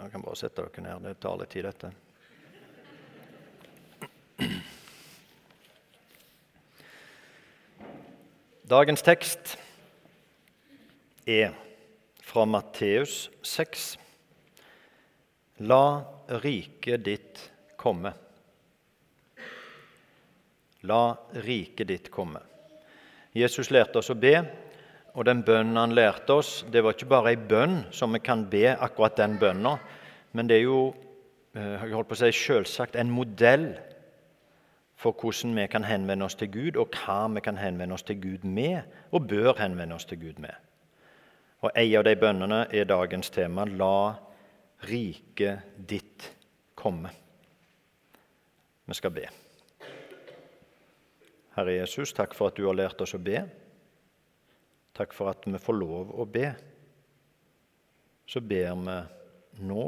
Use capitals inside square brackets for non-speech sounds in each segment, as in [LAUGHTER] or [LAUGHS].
Dere kan bare sette dere ned. Det tar litt tid, dette. Dagens tekst er fra Matteus 6. La riket ditt komme. La riket ditt komme. Jesus lærte oss å be, og den bønnen han lærte oss, det var ikke bare ei bønn som vi kan be akkurat den bønna, men det er jo eh, jeg holdt på å si, selvsagt en modell for hvordan vi kan henvende oss til Gud, og hva vi kan henvende oss til Gud med, og bør henvende oss til Gud med. Og En av de bønnene er dagens tema 'La riket ditt komme'. Vi skal be. Herre Jesus, takk for at du har lært oss å be. Takk for at vi får lov å be. Så ber vi nå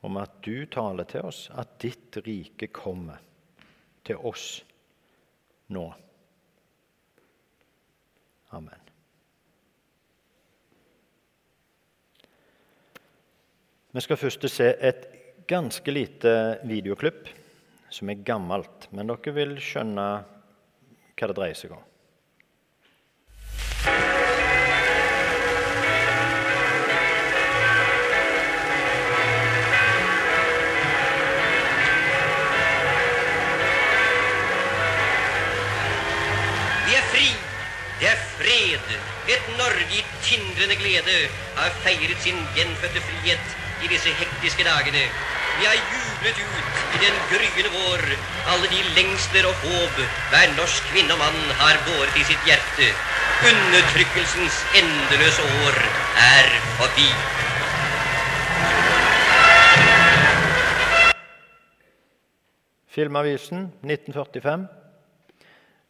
om at du taler til oss, at ditt rike kommer til oss nå. Amen. Vi skal først se et ganske lite videoklipp som er gammelt, men dere vil skjønne hva det dreier seg om. Tindrende glede har feiret sin gjenfødte frihet i disse hektiske dagene. Vi har jublet ut i den gryende vår alle de lengsler og håp hver norsk kvinne og mann har båret i sitt hjerte. Undertrykkelsens endeløse år er forbi. Filmavisen 1945,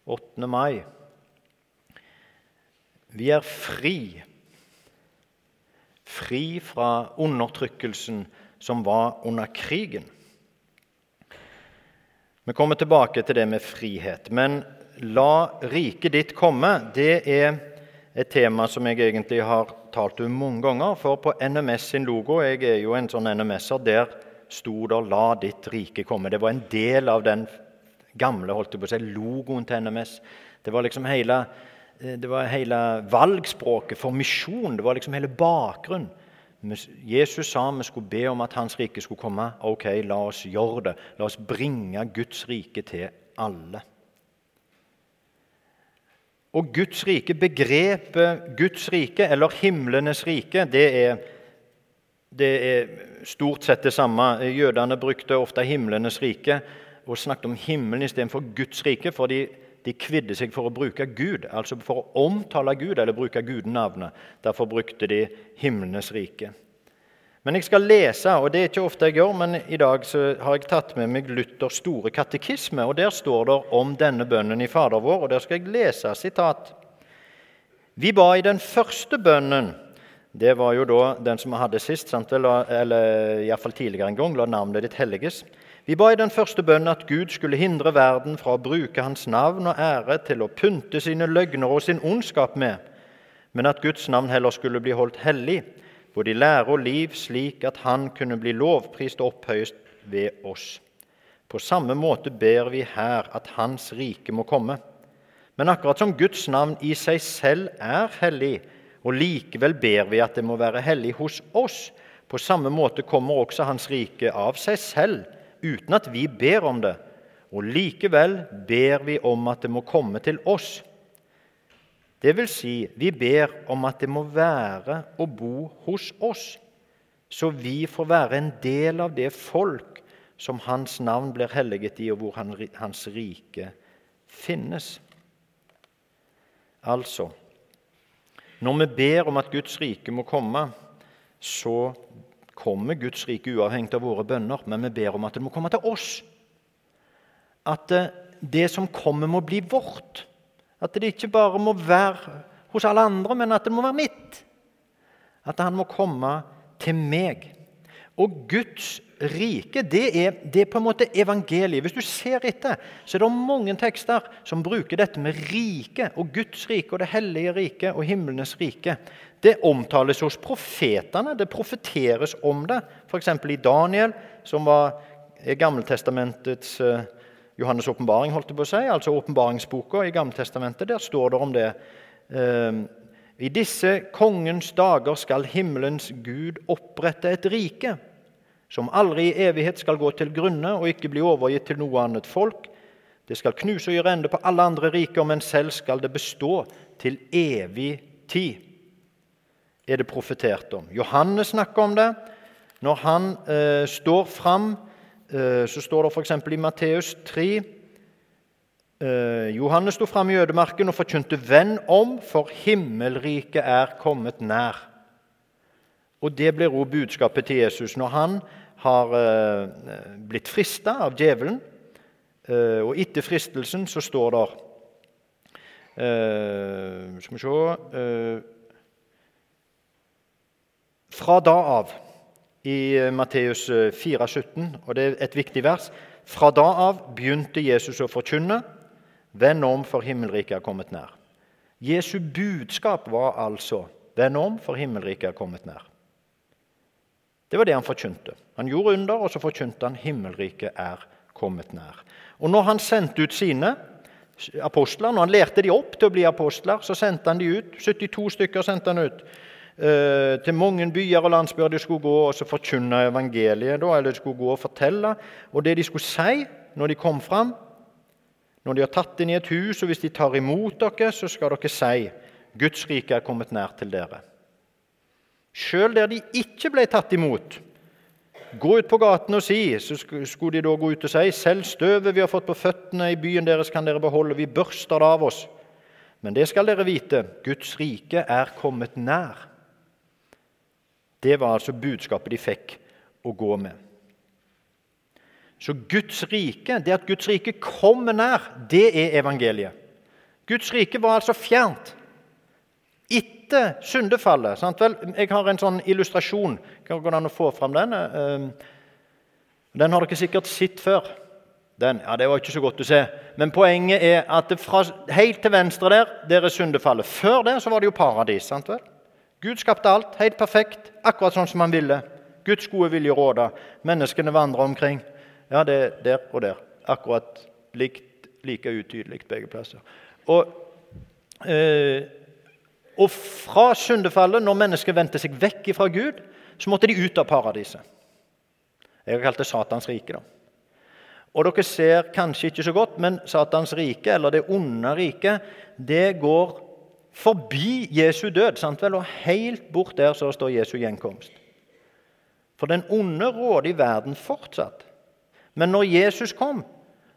8. mai. Vi er fri. Fri fra undertrykkelsen som var under krigen. Vi kommer tilbake til det med frihet. Men la riket ditt komme, det er et tema som jeg egentlig har talt om mange ganger. For på NMS sin logo, jeg er jo en sånn NMS-er, der sto det 'La ditt rike komme'. Det var en del av den gamle holdt jeg på å si, logoen til NMS. Det var liksom hele det var hele valgspråket for misjon. Det var liksom hele bakgrunnen. Jesus sa vi skulle be om at Hans rike skulle komme. Ok, la oss gjøre det. La oss bringe Guds rike til alle. Og Guds rike, begrepet Guds rike, eller himlenes rike, det er, det er stort sett det samme. Jødene brukte ofte himlenes rike og snakket om himmelen istedenfor Guds rike. fordi de kvidde seg for å bruke Gud, altså for å omtale Gud eller bruke Gud-navnet. Derfor brukte de himlenes rike. Men jeg skal lese, og det er ikke ofte jeg gjør, men i dag har jeg tatt med meg Luthers store katekisme, og der står det om denne bønnen i Fader vår, og der skal jeg lese sitat. Vi ba i den første bønnen Det var jo da den som vi hadde sist, sant? eller, eller iallfall tidligere en gang. La navnet ditt helliges. Vi ba i den første bønnen at Gud skulle hindre verden fra å bruke hans navn og ære til å pynte sine løgner og sin ondskap med, men at Guds navn heller skulle bli holdt hellig, både i lære og liv, slik at Han kunne bli lovprist og opphøyest ved oss. På samme måte ber vi her at Hans rike må komme. Men akkurat som Guds navn i seg selv er hellig, og likevel ber vi at det må være hellig hos oss, på samme måte kommer også Hans rike av seg selv uten at vi ber om det, og likevel ber vi om at det må komme til oss. Det vil si, vi ber om at det må være og bo hos oss, så vi får være en del av det folk som Hans navn blir helliget i, og hvor Hans rike finnes. Altså Når vi ber om at Guds rike må komme, så kommer Guds rike uavhengig av våre bønner, men vi ber om at det må komme til oss. At eh, det som kommer, må bli vårt. At det ikke bare må være hos alle andre, men at det må være mitt. At han må komme til meg. Og Guds rike, det er, det er, på en måte evangeliet. Hvis du ser etter, så er det mange tekster som bruker dette med rike og Guds rike og det hellige rike og himlenes rike. Det omtales hos profetene. Det profeteres om det. F.eks. i Daniel, som var Gammeltestamentets uh, Johannes' åpenbaring, holdt jeg på å si, altså åpenbaringsboka i Gammeltestamentet. Der står det om det. Uh, i disse kongens dager skal himmelens Gud opprette et rike som aldri i evighet skal gå til grunne og ikke bli overgitt til noe annet folk. Det skal knuse og gjøre ende på alle andre riker, men selv skal det bestå til evig tid. Er det profetert om. Johannes snakker om det. Når han eh, står fram, eh, så står det f.eks. i Matteus 3 eh, Johannes sto fram i ødemarken og forkynte 'Venn om, for himmelriket er kommet nær'. Og Det blir også budskapet til Jesus når han har eh, blitt frista av djevelen. Eh, og etter fristelsen så står det eh, Skal vi se Fra da av, i eh, Matteus 4, 17, og det er et viktig vers Fra da av begynte Jesus å forkynne Venn om, for himmelriket er kommet nær. Jesu budskap var altså Venn om, for himmelriket er kommet nær. Det var det han forkynte. Han gjorde under, og så forkynte han himmelriket er kommet nær. Og når han sendte ut sine apostler, når han lærte de opp til å bli apostler, så sendte han de ut. 72 stykker sendte han ut. Eh, til mange byer og landsbyer de skulle gå og så forkynne evangeliet. Da, eller de skulle gå og fortelle. Og det de skulle si når de kom fram Når de har tatt inn i et hus, og hvis de tar imot dere, så skal dere si Guds rike er kommet nær til dere. Sjøl der de ikke ble tatt imot. Gå ut på gaten og si, så skulle de da gå ut og si, selv støvet vi har fått på føttene i byen deres, kan dere beholde, vi børster det av oss. Men det skal dere vite, Guds rike er kommet nær. Det var altså budskapet de fikk å gå med. Så Guds rike, det at Guds rike kommer nær, det er evangeliet. Guds rike var altså fjernt etter syndefallet sant vel? Jeg har en sånn illustrasjon. Kan det an å få fram den? Ehm, den har dere sikkert sett før. Den, ja, Det var ikke så godt å se. Men poenget er at fra, helt til venstre der, der er syndefallet. Før det så var det jo paradis. sant vel? Gud skapte alt helt perfekt, akkurat sånn som han ville. Guds gode vilje råda. Menneskene vandra omkring. Ja, det er der og der. Akkurat likt, like utydelig begge plasser. Og eh, og fra syndefallet, når mennesket vendte seg vekk fra Gud, så måtte de ut av paradiset. Jeg har kalt det Satans rike. da. Og Dere ser kanskje ikke så godt, men Satans rike, eller det onde riket, det går forbi Jesu død. sant vel? Og helt bort der så står Jesu gjenkomst. For den onde råder i verden fortsatt. Men når Jesus kom,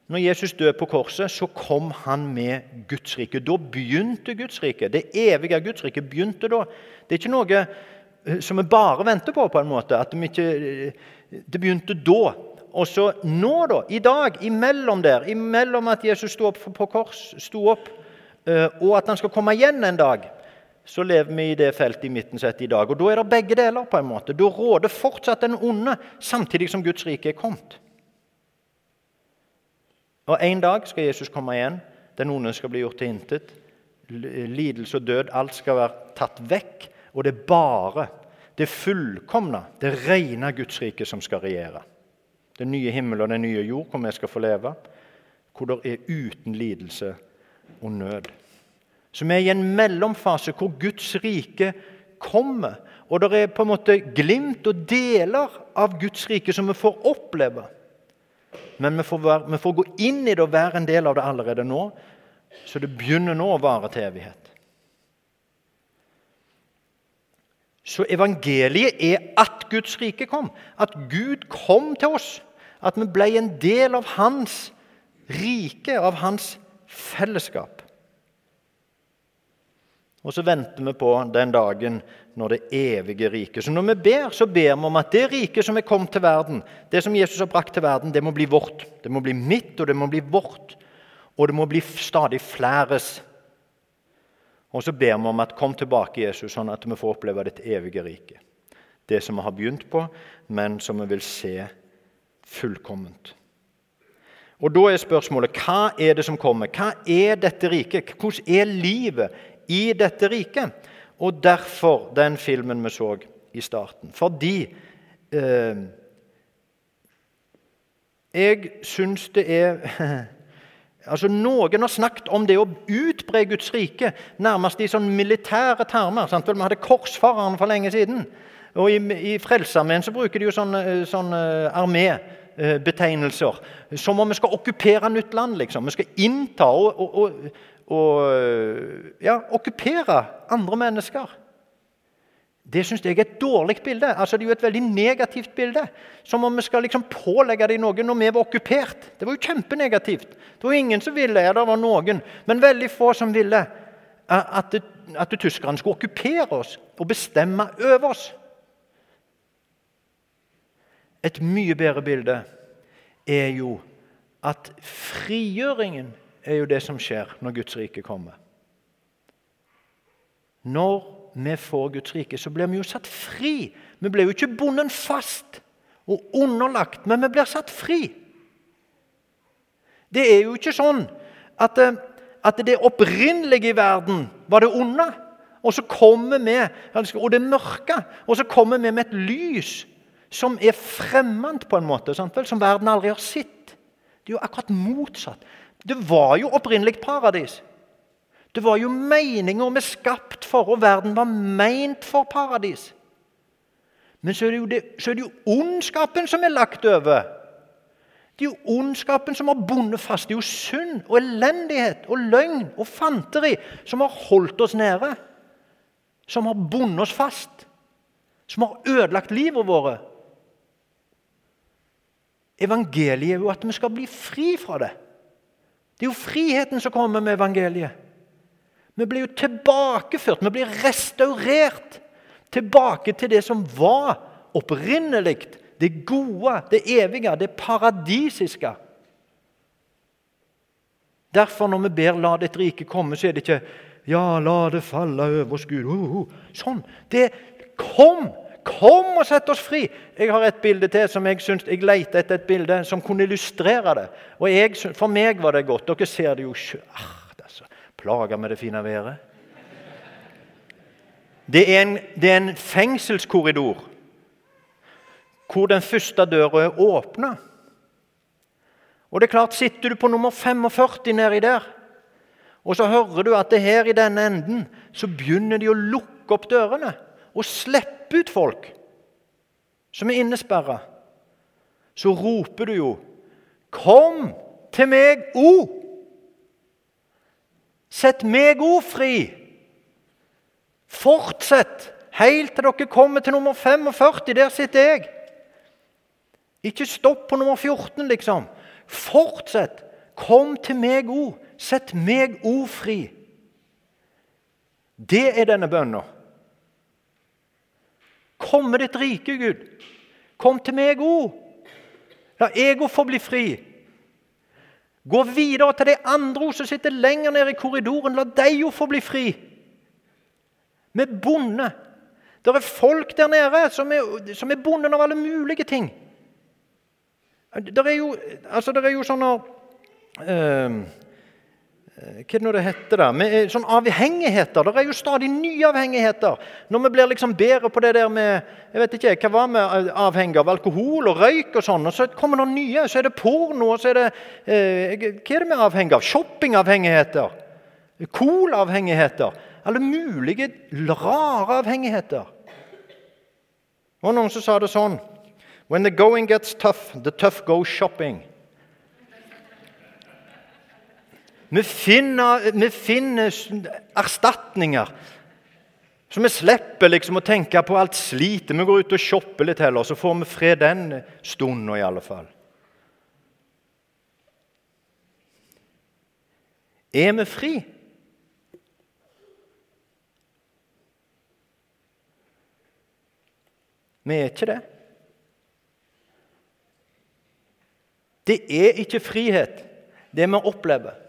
når Jesus døde på korset, så kom han med Guds rike. Da begynte Guds rike. Det evige Guds rike begynte da. Det er ikke noe eh, som vi bare venter på, på en måte. at de ikke, eh, Det begynte da. Og så nå, da, i dag, imellom der, imellom at Jesus sto opp på kors, sto opp, og at han skal komme igjen en dag, så lever vi i det feltet i midten sett i dag. Og Da er det begge deler. på en måte. Da råder fortsatt den onde, samtidig som Guds rike er kommet. Og En dag skal Jesus komme igjen. Den onde skal bli gjort til intet. Lidelse og død, alt skal være tatt vekk. Og det er bare det fullkomne, det rene Guds rike som skal regjere. Den nye himmel og den nye jord, hvor vi skal få leve. Hvor det er uten lidelse og nød. Så vi er i en mellomfase hvor Guds rike kommer. Og det er på en måte glimt og deler av Guds rike som vi får oppleve. Men vi får, være, vi får, gå inn i det og være en del av det allerede nå, så det begynner nå å vare til evighet. Så evangeliet er at Guds rike kom. At Gud kom til oss. At vi ble en del av Hans rike, av Hans fellesskap. Og så venter vi på den dagen når det evige riket. Så når vi ber, så ber vi om at det riket som er kommet til verden, det som Jesus har brakt til verden, det må bli vårt. Det må bli mitt, og det må bli vårt. Og det må bli stadig fleres. Og så ber vi om at kom tilbake, Jesus, sånn at vi får oppleve ditt evige rike. det som vi har begynt på, men som vi vil se fullkomment. Og Da er spørsmålet hva er det som kommer? Hva er dette riket? Hvordan er livet i dette riket? Og derfor den filmen vi så i starten. Fordi eh, jeg syns det er [LAUGHS] Altså, Noen har snakket om det å utbre Guds rike nærmest i sånn militære termer. Sant? Vi hadde korsfareren for lenge siden. Og I, i Frelsesarmeen bruker de jo sånne, sånne armébetegnelser. Som om vi skal okkupere nytt land. liksom. Vi skal innta og, og, og, og ja, okkupere andre mennesker. Det syns jeg er et dårlig bilde. Altså, det er jo et veldig negativt bilde. Som om vi skal liksom pålegge dem noe når vi var okkupert. Det var jo kjempenegativt. Det var ingen som ville, ja, det var noen, men veldig få som ville at, det, at tyskerne skulle okkupere oss og bestemme over oss. Et mye bedre bilde er jo at frigjøringen er jo det som skjer når Guds rike kommer. Når vi får Guds rike, så blir vi jo satt fri. Vi blir jo ikke bonden fast og underlagt, men vi blir satt fri. Det er jo ikke sånn at, eh, at det opprinnelige i verden var det onde, og så kommer vi, og det mørke, og så kommer vi med et lys som er fremmed, på en måte, som verden aldri har sett. Det er jo akkurat motsatt. Det var jo opprinnelig paradis. Det var jo meninger vi skapt for, og verden var meint for paradis. Men så er, det jo det, så er det jo ondskapen som er lagt over. Det er jo ondskapen som har bundet fast. Det er jo synd og elendighet og løgn og fanteri som har holdt oss nede. Som har bundet oss fast. Som har ødelagt livet vårt. Evangeliet er jo at vi skal bli fri fra det. Det er jo friheten som kommer med evangeliet. Vi blir jo tilbakeført, vi blir restaurert tilbake til det som var opprinnelig. Det gode, det evige, det paradisiske. Derfor, når vi ber 'la ditt rike komme', så er det ikke 'ja, la det falle over oss, Gud'. Uh, uh. Sånn. Det Kom! Kom og sett oss fri! Jeg har et bilde til som jeg synes, jeg leter etter et bilde som kunne illustrere det. Og jeg, For meg var det godt. Dere ser det jo sjøl. Plaga med det fine været. Det er en, det er en fengselskorridor hvor den første døra er åpna. Og det er klart, Sitter du på nummer 45 nedi der, og så hører du at det her i denne enden så begynner de å lukke opp dørene og slippe ut folk som er innesperra, så roper du jo 'Kom til meg, O!' Sett meg òg fri! Fortsett helt til dere kommer til nummer 45. Der sitter jeg. Ikke stopp på nummer 14, liksom. Fortsett. Kom til meg òg. Sett meg òg fri. Det er denne bønna. Kom med ditt rike, Gud. Kom til meg òg. La ego få bli fri. Gå videre til de andre som sitter lenger nede i korridoren. La deg jo få bli fri. Vi er bonde. Det er folk der nede som er, som er bonden av alle mulige ting. Det er jo, altså det er jo sånne Eh, hva er det nå det heter da? Med eh, sånn avhengigheter. Det er jo stadig nye avhengigheter. Når vi blir liksom bedre på det der med jeg vet ikke, Hva var vi eh, avhengig av? Alkohol og røyk og sånn. og Så kommer det nye. Så er det porno. og så er det, eh, Hva er det vi er avhengig av? Shoppingavhengigheter. Cool-avhengigheter. Alle mulige rare avhengigheter. Og noen som sa det sånn When the going gets tough, the tough goes shopping. Vi finner, vi finner erstatninger. Så vi slipper liksom å tenke på alt slitet. Vi går ut og shopper litt heller, så får vi fred den stunden i alle fall. Er vi fri? Vi er ikke det. Det er ikke frihet, det vi opplever.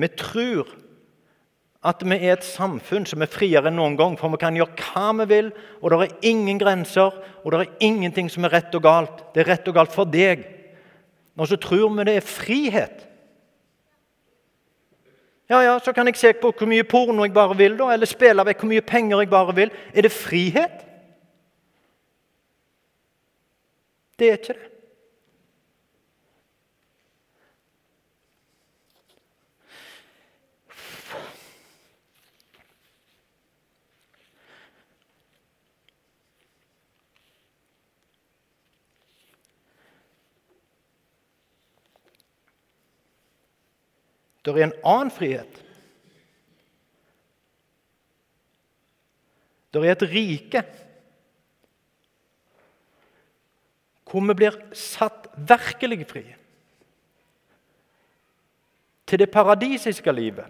Vi tror at vi er et samfunn som er friere enn noen gang, for vi kan gjøre hva vi vil, og det er ingen grenser, og det er ingenting som er rett og galt. Det er rett og galt for deg. Og så tror vi det er frihet. Ja, ja, Så kan jeg se på hvor mye porno jeg bare vil, da, eller spille vekk hvor mye penger jeg bare vil. Er det frihet? Det er ikke det. Det er en annen frihet. Det er et rike hvor vi blir satt virkelig fri til det paradisiske livet.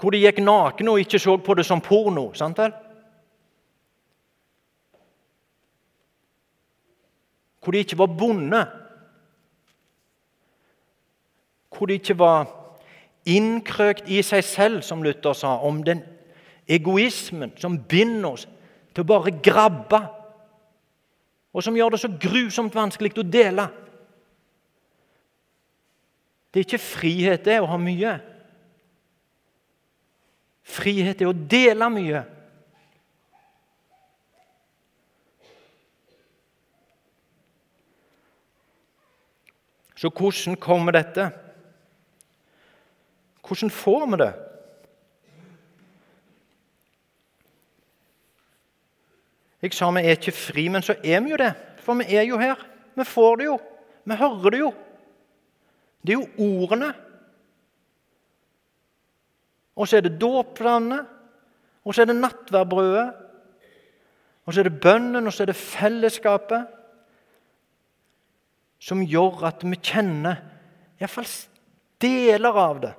Hvor de gikk nakne og ikke så på det som porno. sant vel? Hvor de ikke var bonde hvor de ikke var innkrøkt i seg selv, som Luther sa, om den egoismen som binder oss til å bare grabbe, og som gjør det så grusomt vanskelig å dele. Det er ikke frihet det å ha mye. Frihet er å dele mye. Så hvordan kommer dette? Hvordan får vi det? Jeg sa vi er ikke fri, men så er vi jo det. For vi er jo her. Vi får det jo. Vi hører det jo. Det er jo ordene. Og så er det dåpsvannet. Og så er det nattverdbrødet. Og så er det bønnen, og så er det fellesskapet. Som gjør at vi kjenner iallfall deler av det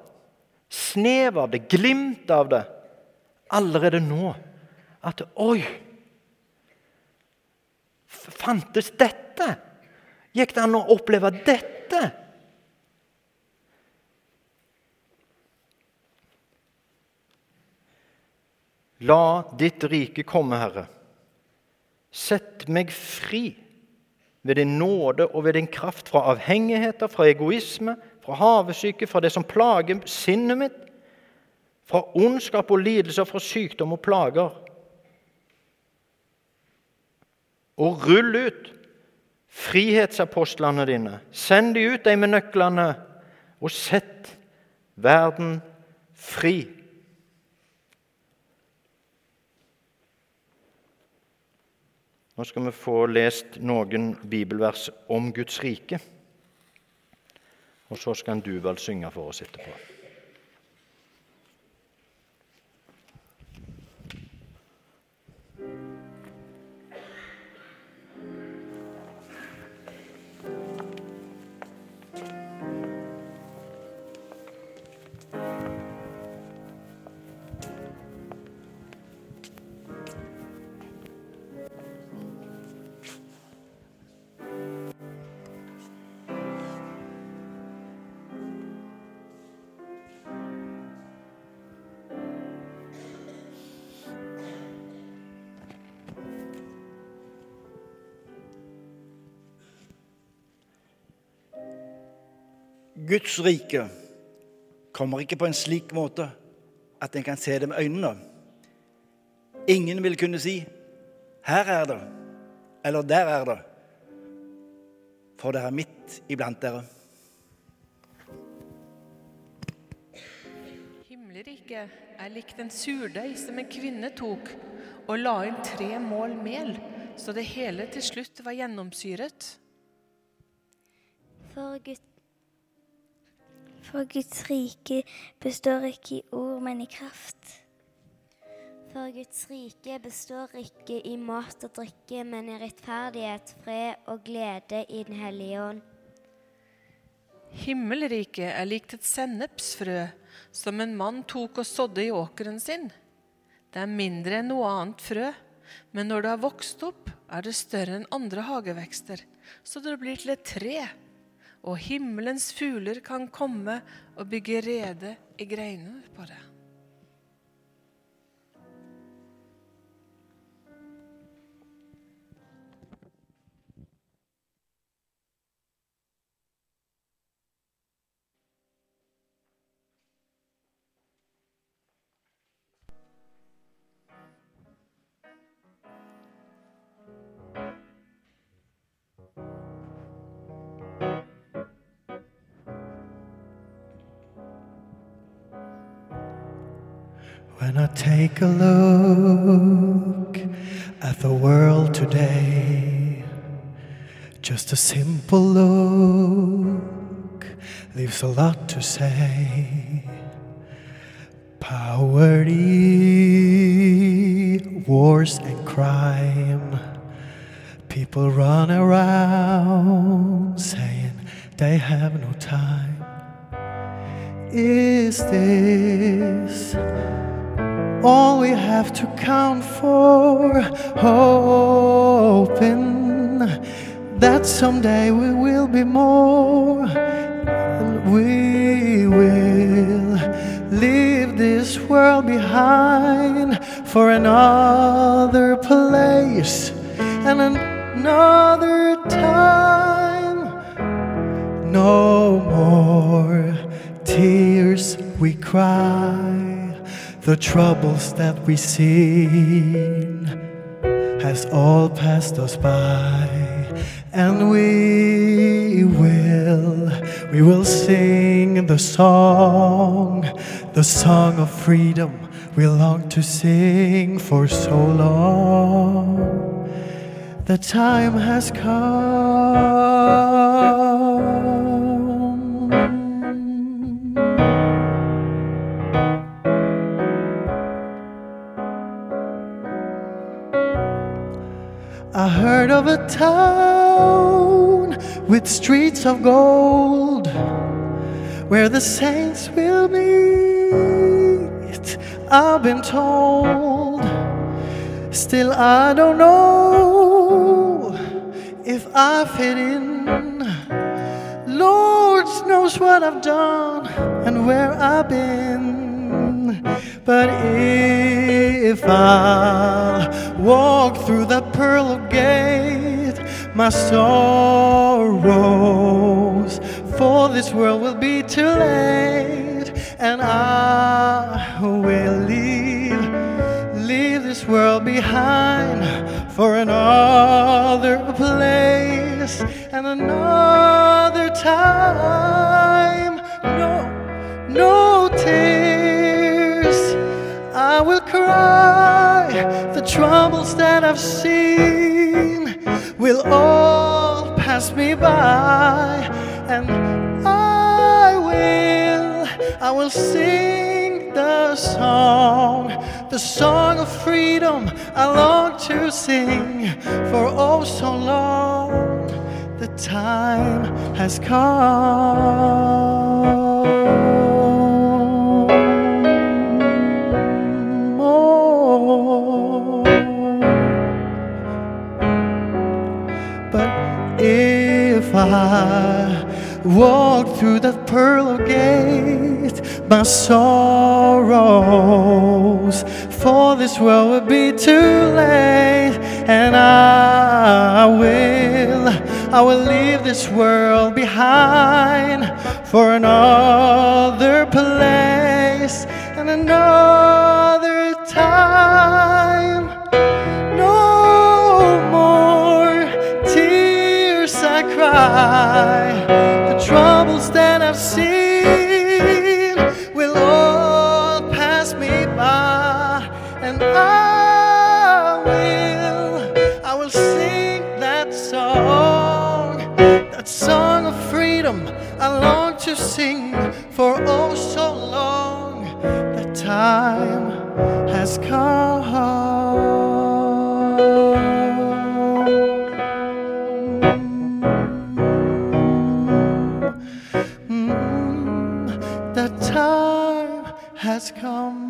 snev av det, glimt av det, allerede nå. At Oi! Fantes dette? Gikk det an å oppleve dette? La ditt rike komme, Herre. Sett meg fri ved din nåde og ved din kraft fra avhengigheter, fra egoisme, fra havesyke, fra det som plager sinnet mitt, fra ondskap og lidelser, fra sykdom og plager. Og rull ut frihetsapostlene dine. Send de ut, de med nøklene, og sett verden fri. Nå skal vi få lest noen bibelvers om Guds rike. Og så skal en Duval synge for oss etterpå. Guds rike kommer ikke på en slik måte at en kan se det med øynene. Ingen vil kunne si 'her er det', eller 'der er det', for det er midt iblant dere. Himmelriket er likt en surdeig som en kvinne tok og la inn tre mål mel, så det hele til slutt var gjennomsyret. For Gud for Guds rike består ikke i ord, men i kraft. For Guds rike består ikke i mat og drikke, men i rettferdighet, fred og glede i Den hellige ånd. Himmelriket er likt et sennepsfrø som en mann tok og sådde i åkeren sin. Det er mindre enn noe annet frø, men når det har vokst opp, er det større enn andre hagevekster, så det blir til et tre og himmelens fugler kan komme og bygge rede i greiner på det. When I take a look at the world today, just a simple look leaves a lot to say. Poverty, wars, and crime. People run around saying they have no time. Is this all we have to count for? Hoping that someday we will be more, and we will leave this world behind for another place and another time. No more tears we cry. The troubles that we seen has all passed us by, and we will, we will sing the song, the song of freedom we long to sing for so long. The time has come. Of a town with streets of gold where the saints will meet. I've been told, still, I don't know if I fit in. Lord knows what I've done and where I've been. But if I walk through the pearl gate, my sorrows for this world will be too late, and I will leave, leave this world behind for another place and another time. No, no tears. I will cry. Troubles that I've seen will all pass me by, and I will, I will sing the song, the song of freedom I long to sing for oh so long. The time has come. Walk through that pearl gate, my sorrows for this world will be too late, and I will, I will leave this world behind for another place and another time. No more tears I cry. I've seen will all pass me by, and I will, I will sing that song, that song of freedom I long to sing for oh has come.